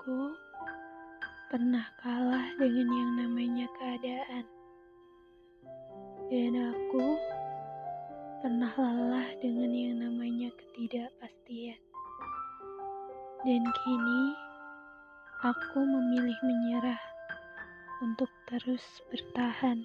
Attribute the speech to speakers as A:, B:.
A: Aku pernah kalah dengan yang namanya keadaan, dan aku pernah lelah dengan yang namanya ketidakpastian. Dan kini aku memilih menyerah untuk terus bertahan.